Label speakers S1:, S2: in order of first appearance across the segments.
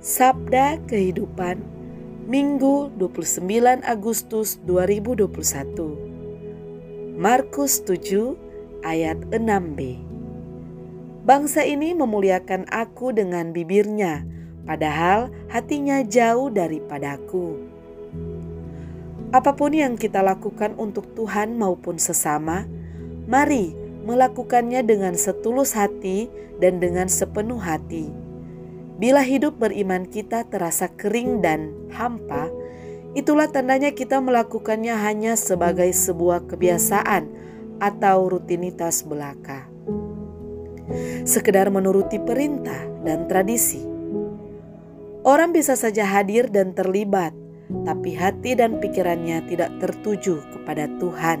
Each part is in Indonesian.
S1: Sabda Kehidupan Minggu 29 Agustus 2021 Markus 7 ayat 6b Bangsa ini memuliakan aku dengan bibirnya padahal hatinya jauh daripadaku Apa pun yang kita lakukan untuk Tuhan maupun sesama mari melakukannya dengan setulus hati dan dengan sepenuh hati Bila hidup beriman kita terasa kering dan hampa, itulah tandanya kita melakukannya hanya sebagai sebuah kebiasaan atau rutinitas belaka. Sekedar menuruti perintah dan tradisi. Orang bisa saja hadir dan terlibat, tapi hati dan pikirannya tidak tertuju kepada Tuhan.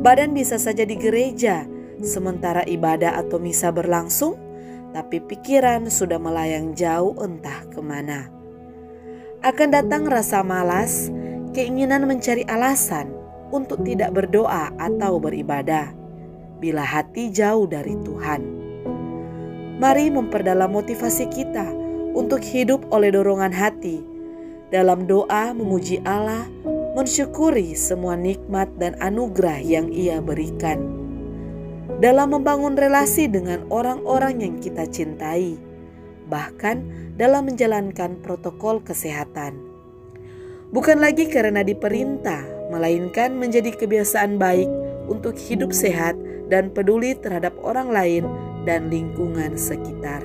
S1: Badan bisa saja di gereja, sementara ibadah atau misa berlangsung, tapi pikiran sudah melayang jauh entah ke mana. Akan datang rasa malas, keinginan mencari alasan untuk tidak berdoa atau beribadah bila hati jauh dari Tuhan. Mari memperdalam motivasi kita untuk hidup oleh dorongan hati dalam doa memuji Allah, mensyukuri semua nikmat dan anugerah yang Ia berikan dalam membangun relasi dengan orang-orang yang kita cintai, bahkan dalam menjalankan protokol kesehatan. Bukan lagi karena diperintah, melainkan menjadi kebiasaan baik untuk hidup sehat dan peduli terhadap orang lain dan lingkungan sekitar.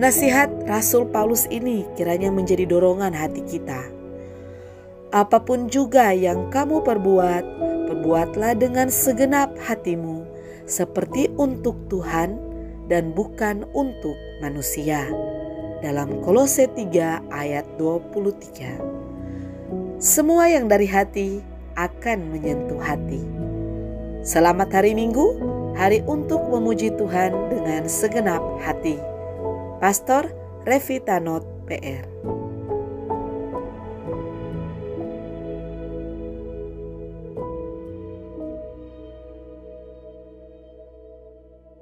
S1: Nasihat Rasul Paulus ini kiranya menjadi dorongan hati kita. Apa pun juga yang kamu perbuat, Perbuatlah dengan segenap hatimu seperti untuk Tuhan dan bukan untuk manusia. Dalam Kolose 3 ayat 23. Semua yang dari hati akan menyentuh hati. Selamat hari Minggu, hari untuk memuji Tuhan dengan segenap hati. Pastor Revitanot PR